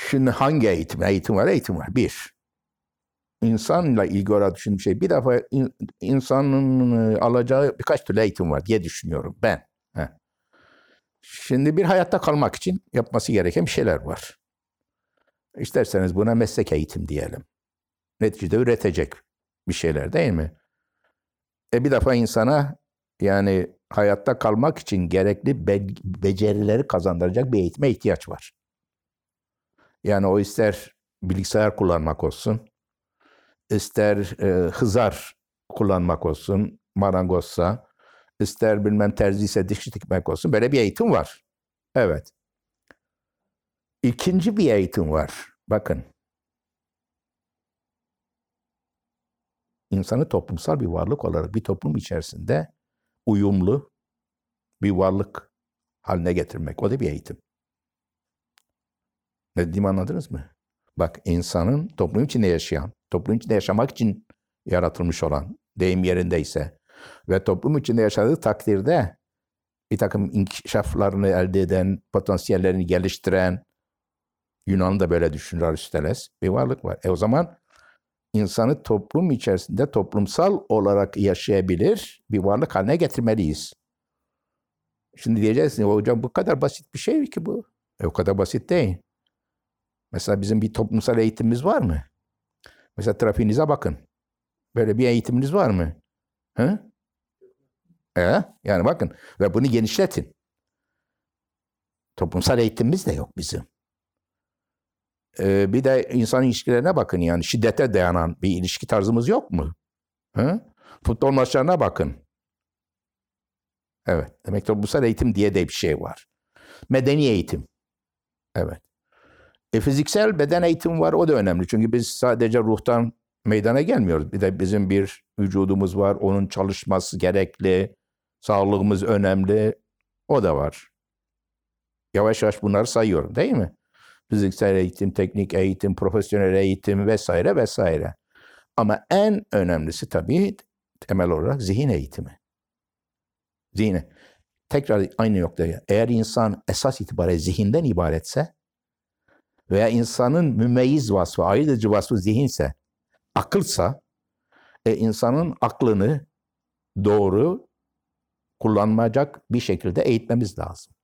Şimdi hangi eğitim? Eğitim var, eğitim var. Bir, insanla ilgili olarak düşündüğüm şey, bir defa in- insanın e, alacağı birkaç türlü eğitim var diye düşünüyorum ben. He. Şimdi bir hayatta kalmak için yapması gereken bir şeyler var. İsterseniz buna meslek eğitim diyelim. Neticede üretecek bir şeyler değil mi? E bir defa insana yani hayatta kalmak için gerekli be- becerileri kazandıracak bir eğitime ihtiyaç var. Yani o ister bilgisayar kullanmak olsun, ister e, hızar kullanmak olsun, marangozsa, ister bilmem terziyse dikiş dikmek olsun. Böyle bir eğitim var. Evet. İkinci bir eğitim var. Bakın. İnsanı toplumsal bir varlık olarak bir toplum içerisinde uyumlu bir varlık haline getirmek. O da bir eğitim. Ne dediğimi anladınız mı? Bak insanın toplum içinde yaşayan, toplum içinde yaşamak için yaratılmış olan deyim yerindeyse ve toplum içinde yaşadığı takdirde bir takım inkişaflarını elde eden, potansiyellerini geliştiren, Yunan da böyle düşünür Aristoteles, bir varlık var. E o zaman insanı toplum içerisinde toplumsal olarak yaşayabilir bir varlık haline getirmeliyiz. Şimdi diyeceksiniz hocam bu kadar basit bir şey ki bu. E o kadar basit değil. Mesela bizim bir toplumsal eğitimimiz var mı? Mesela trafiğinize bakın. Böyle bir eğitiminiz var mı? Hı? E, yani bakın ve bunu genişletin. Toplumsal eğitimimiz de yok bizim. Ee, bir de insan ilişkilerine bakın yani şiddete dayanan bir ilişki tarzımız yok mu? Hı? Futbol maçlarına bakın. Evet. Demek toplumsal eğitim diye de bir şey var. Medeni eğitim. Evet. E, fiziksel beden eğitim var. O da önemli. Çünkü biz sadece ruhtan meydana gelmiyoruz. Bir de bizim bir vücudumuz var. Onun çalışması gerekli. Sağlığımız önemli. O da var. Yavaş yavaş bunları sayıyorum değil mi? Fiziksel eğitim, teknik eğitim, profesyonel eğitim vesaire vesaire. Ama en önemlisi tabii temel olarak zihin eğitimi. Zihni. Tekrar aynı noktaya. Eğer insan esas itibariyle zihinden ibaretse veya insanın mümeyyiz vasfı, ayırıcı vasfı zihinse, akılsa, e, insanın aklını doğru kullanmayacak bir şekilde eğitmemiz lazım.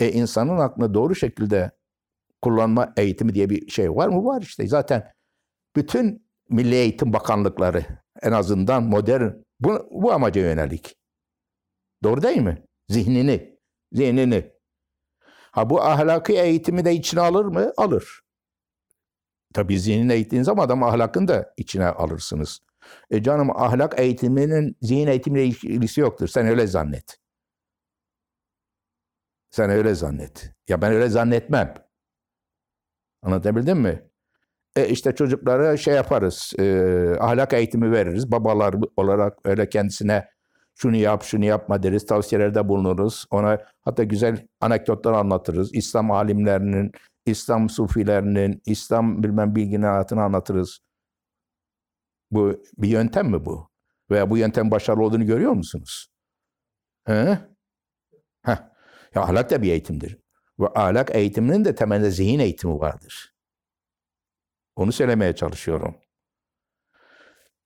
E, insanın aklını doğru şekilde kullanma eğitimi diye bir şey var mı? Var işte. Zaten bütün Milli Eğitim Bakanlıkları en azından modern bu, bu amaca yönelik. Doğru değil mi? Zihnini, zihnini. Ha bu ahlaki eğitimi de içine alır mı? Alır. Tabii zihnini eğittiğiniz zaman adam ahlakını da içine alırsınız. E canım ahlak eğitiminin zihin eğitimiyle ilgisi yoktur. Sen öyle zannet. Sen öyle zannet. Ya ben öyle zannetmem. Anlatabildim mi? E işte çocuklara şey yaparız, e, ahlak eğitimi veririz. Babalar olarak öyle kendisine şunu yap, şunu yapma deriz, tavsiyelerde bulunuruz. Ona hatta güzel anekdotlar anlatırız. İslam alimlerinin, İslam sufilerinin, İslam bilmem bilginin hayatını anlatırız. Bu bir yöntem mi bu? Veya bu yöntem başarılı olduğunu görüyor musunuz? He? Heh. Ya ahlak da bir eğitimdir. Ve ahlak eğitiminin de temelde zihin eğitimi vardır. Onu söylemeye çalışıyorum.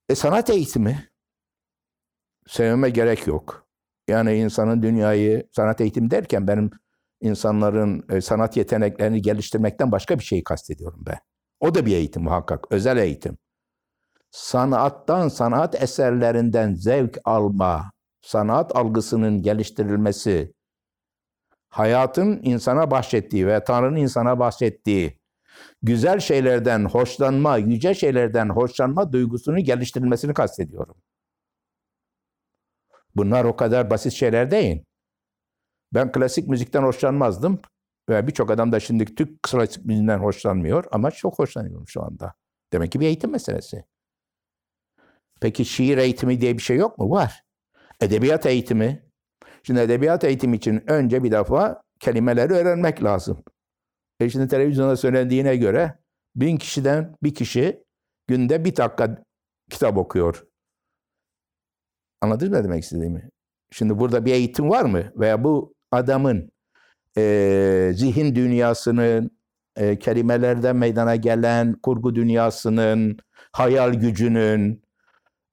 E sanat eğitimi sevmeme gerek yok. Yani insanın dünyayı sanat eğitimi derken benim insanların e, sanat yeteneklerini geliştirmekten başka bir şey kastediyorum ben. O da bir eğitim muhakkak, özel eğitim. Sanattan, sanat eserlerinden zevk alma, sanat algısının geliştirilmesi, hayatın insana bahşettiği ve Tanrı'nın insana bahsettiği güzel şeylerden hoşlanma, yüce şeylerden hoşlanma duygusunu geliştirilmesini kastediyorum. Bunlar o kadar basit şeyler değil. Ben klasik müzikten hoşlanmazdım. Ve birçok adam da şimdi Türk klasik müziğinden hoşlanmıyor ama çok hoşlanıyorum şu anda. Demek ki bir eğitim meselesi. Peki şiir eğitimi diye bir şey yok mu? Var. Edebiyat eğitimi. Şimdi edebiyat eğitimi için önce bir defa kelimeleri öğrenmek lazım. E şimdi televizyonda söylendiğine göre bin kişiden bir kişi günde bir dakika kitap okuyor. Anladınız mı demek istediğimi? Şimdi burada bir eğitim var mı? Veya bu adamın e, zihin dünyasının, e, kelimelerden meydana gelen kurgu dünyasının, hayal gücünün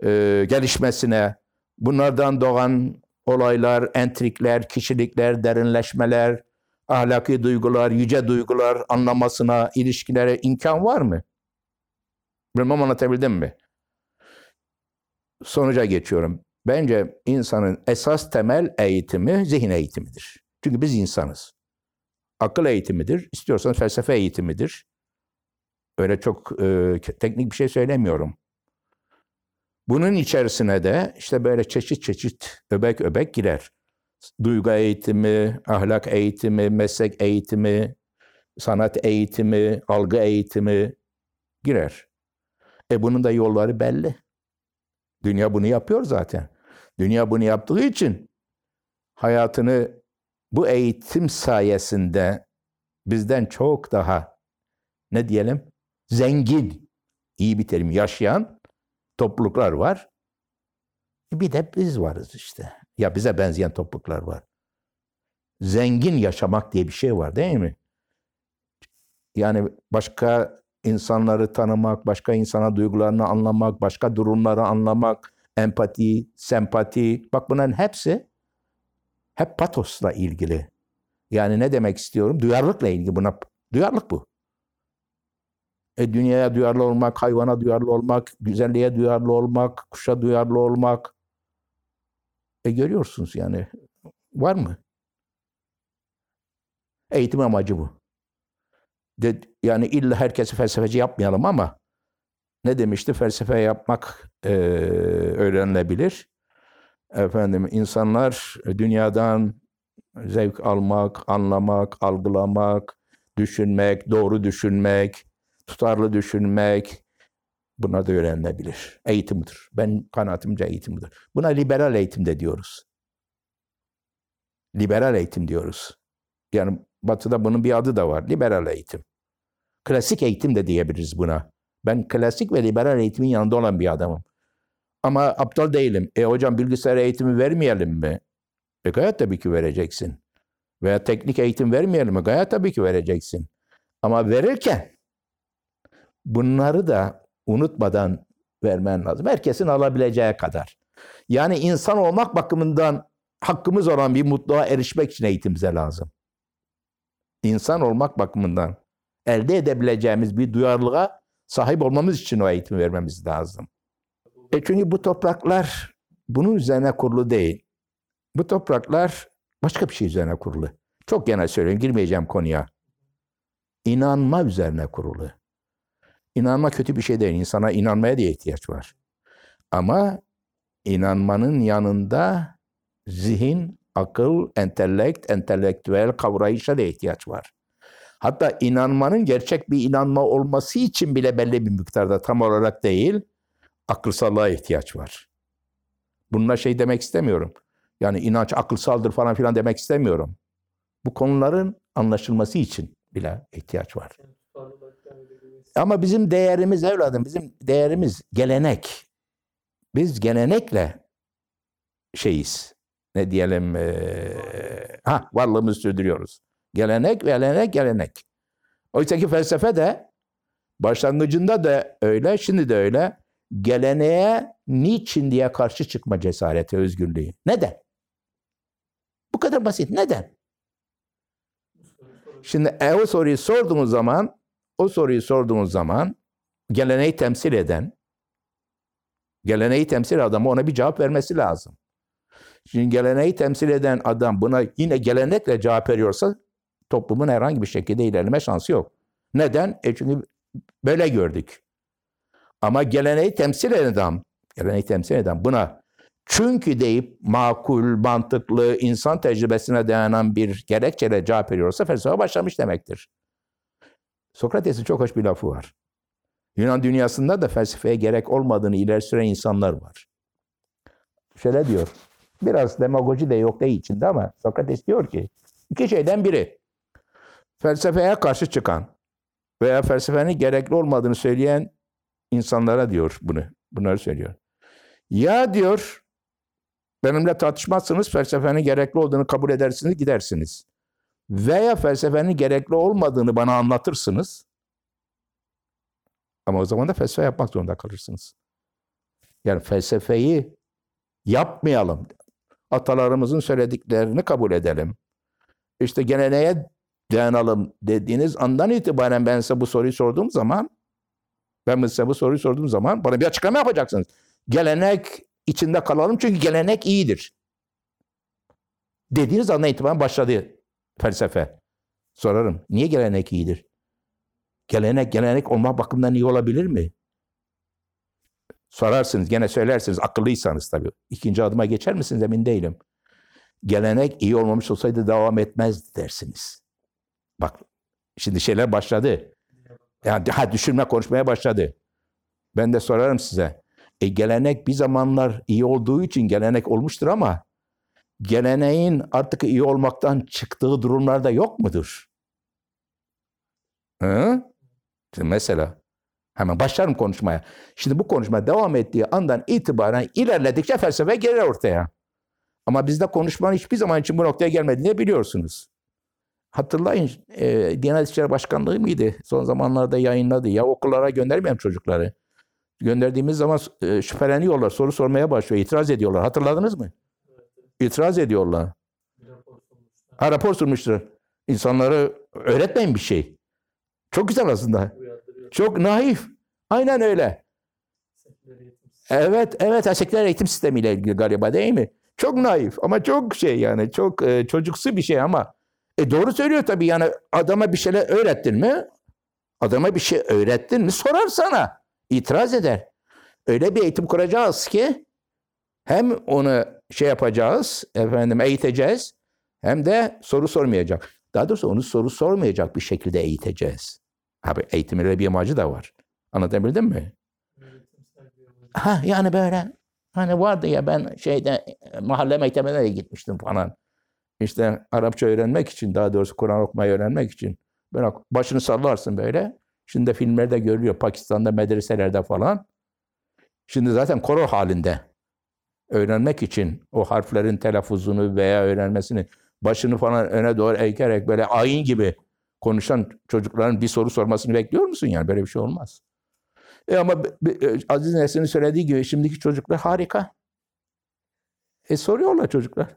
e, gelişmesine, bunlardan doğan olaylar, entrikler, kişilikler, derinleşmeler, ahlaki duygular, yüce duygular anlamasına, ilişkilere imkan var mı? Bilmem anlatabildim mi? Sonuca geçiyorum. Bence insanın esas temel eğitimi zihin eğitimidir. Çünkü biz insanız. Akıl eğitimidir, istiyorsanız felsefe eğitimidir. Öyle çok e, teknik bir şey söylemiyorum. Bunun içerisine de işte böyle çeşit çeşit öbek öbek girer. Duygu eğitimi, ahlak eğitimi, meslek eğitimi, sanat eğitimi, algı eğitimi girer. E bunun da yolları belli. Dünya bunu yapıyor zaten. Dünya bunu yaptığı için hayatını bu eğitim sayesinde bizden çok daha ne diyelim zengin, iyi bir terim yaşayan topluluklar var. Bir de biz varız işte. Ya bize benzeyen topluluklar var. Zengin yaşamak diye bir şey var değil mi? Yani başka insanları tanımak, başka insana duygularını anlamak, başka durumları anlamak, empati, sempati. Bak bunların hepsi hep patosla ilgili. Yani ne demek istiyorum? Duyarlılıkla ilgili buna. Duyarlılık bu. E, dünyaya duyarlı olmak, hayvana duyarlı olmak, güzelliğe duyarlı olmak, kuşa duyarlı olmak. E görüyorsunuz yani. Var mı? Eğitim amacı bu. De, yani illa herkesi felsefeci yapmayalım ama ne demişti? Felsefe yapmak e, öğrenilebilir. Efendim insanlar dünyadan zevk almak, anlamak, algılamak, düşünmek, doğru düşünmek, tutarlı düşünmek bunlar da öğrenilebilir. Eğitimdir. Ben kanaatimce eğitimdir. Buna liberal eğitim de diyoruz. Liberal eğitim diyoruz. Yani batıda bunun bir adı da var. Liberal eğitim. Klasik eğitim de diyebiliriz buna. Ben klasik ve liberal eğitimin yanında olan bir adamım. Ama aptal değilim. E hocam bilgisayar eğitimi vermeyelim mi? E gayet tabii ki vereceksin. Veya teknik eğitim vermeyelim mi? Gayet tabii ki vereceksin. Ama verirken bunları da unutmadan vermen lazım. Herkesin alabileceği kadar. Yani insan olmak bakımından hakkımız olan bir mutluluğa erişmek için eğitim bize lazım. İnsan olmak bakımından elde edebileceğimiz bir duyarlılığa sahip olmamız için o eğitimi vermemiz lazım. E çünkü bu topraklar bunun üzerine kurulu değil. Bu topraklar başka bir şey üzerine kurulu. Çok genel söyleyeyim, girmeyeceğim konuya. İnanma üzerine kurulu. İnanma kötü bir şey değil. İnsana inanmaya diye ihtiyaç var. Ama inanmanın yanında zihin, akıl, entelekt, entelektüel kavrayışa da ihtiyaç var. Hatta inanmanın gerçek bir inanma olması için bile belli bir miktarda tam olarak değil, akılsallığa ihtiyaç var. Bununla şey demek istemiyorum. Yani inanç akılsaldır falan filan demek istemiyorum. Bu konuların anlaşılması için bile ihtiyaç var. Ama bizim değerimiz evladım, bizim değerimiz gelenek. Biz gelenekle şeyiz. Ne diyelim? E, ha varlığımızı sürdürüyoruz. Gelenek, gelenek, gelenek. Oysa ki felsefe de başlangıcında da öyle, şimdi de öyle. Geleneğe niçin diye karşı çıkma cesareti, özgürlüğü. Neden? Bu kadar basit. Neden? Şimdi e, o soruyu sorduğumuz zaman, o soruyu sorduğumuz zaman geleneği temsil eden, geleneği temsil adamı ona bir cevap vermesi lazım. Şimdi geleneği temsil eden adam buna yine gelenekle cevap veriyorsa toplumun herhangi bir şekilde ilerleme şansı yok. Neden? E çünkü böyle gördük. Ama geleneği temsil eden adam, geleneği temsil eden buna çünkü deyip makul, mantıklı, insan tecrübesine dayanan bir gerekçeyle cevap veriyorsa felsefe başlamış demektir. Sokrates'in çok hoş bir lafı var. Yunan dünyasında da felsefeye gerek olmadığını ileri süren insanlar var. Şöyle diyor, biraz demagoji de yok değil içinde ama Sokrates diyor ki, iki şeyden biri, felsefeye karşı çıkan veya felsefenin gerekli olmadığını söyleyen insanlara diyor bunu. Bunları söylüyor. Ya diyor benimle tartışmazsınız felsefenin gerekli olduğunu kabul edersiniz gidersiniz. Veya felsefenin gerekli olmadığını bana anlatırsınız. Ama o zaman da felsefe yapmak zorunda kalırsınız. Yani felsefeyi yapmayalım. Atalarımızın söylediklerini kabul edelim. İşte geleneğe dayanalım dediğiniz andan itibaren ben size bu soruyu sorduğum zaman ben size bu soruyu sorduğum zaman bana bir açıklama yapacaksınız. Gelenek içinde kalalım çünkü gelenek iyidir. Dediğiniz andan itibaren başladı felsefe. Sorarım. Niye gelenek iyidir? Gelenek gelenek olma bakımından iyi olabilir mi? Sorarsınız, gene söylersiniz akıllıysanız tabii. İkinci adıma geçer misiniz emin değilim. Gelenek iyi olmamış olsaydı devam etmez dersiniz. Bak şimdi şeyler başladı. Yani ha, düşünme konuşmaya başladı. Ben de sorarım size. E, gelenek bir zamanlar iyi olduğu için gelenek olmuştur ama geleneğin artık iyi olmaktan çıktığı durumlarda yok mudur? Hı? Şimdi mesela hemen başlarım konuşmaya. Şimdi bu konuşma devam ettiği andan itibaren ilerledikçe felsefe gelir ortaya. Ama bizde konuşmanın hiçbir zaman için bu noktaya gelmediğini biliyorsunuz. Hatırlayın e, Diyanet İşleri Başkanlığı mıydı? Son zamanlarda yayınladı. Ya okullara göndermeyen çocukları. Gönderdiğimiz zaman e, şüpheleniyorlar, soru sormaya başlıyor, itiraz ediyorlar. Hatırladınız mı? İtiraz ediyorlar. Ha rapor sunmuştur. İnsanları öğretmeyin bir şey. Çok güzel aslında. Çok naif. Aynen öyle. Evet, evet. Seküler eğitim sistemiyle ilgili galiba değil mi? Çok naif ama çok şey yani çok e, çocuksu bir şey ama e doğru söylüyor tabii yani adama bir şeyler öğrettin mi? Adama bir şey öğrettin mi sorar sana. İtiraz eder. Öyle bir eğitim kuracağız ki hem onu şey yapacağız, efendim eğiteceğiz hem de soru sormayacak. Daha doğrusu onu soru sormayacak bir şekilde eğiteceğiz. Abi eğitimin öyle bir amacı da var. Anlatabildim mi? Ha yani böyle hani vardı ya ben şeyde mahalle mektebine gitmiştim falan. İşte Arapça öğrenmek için daha doğrusu Kur'an okumayı öğrenmek için böyle başını sallarsın böyle. Şimdi de filmlerde görülüyor Pakistan'da medreselerde falan. Şimdi zaten koro halinde öğrenmek için o harflerin telaffuzunu veya öğrenmesini başını falan öne doğru eğkerek böyle ayin gibi konuşan çocukların bir soru sormasını bekliyor musun yani? Böyle bir şey olmaz. E ama e, Aziz Nesin'in söylediği gibi şimdiki çocuklar harika. E soruyorlar çocuklar.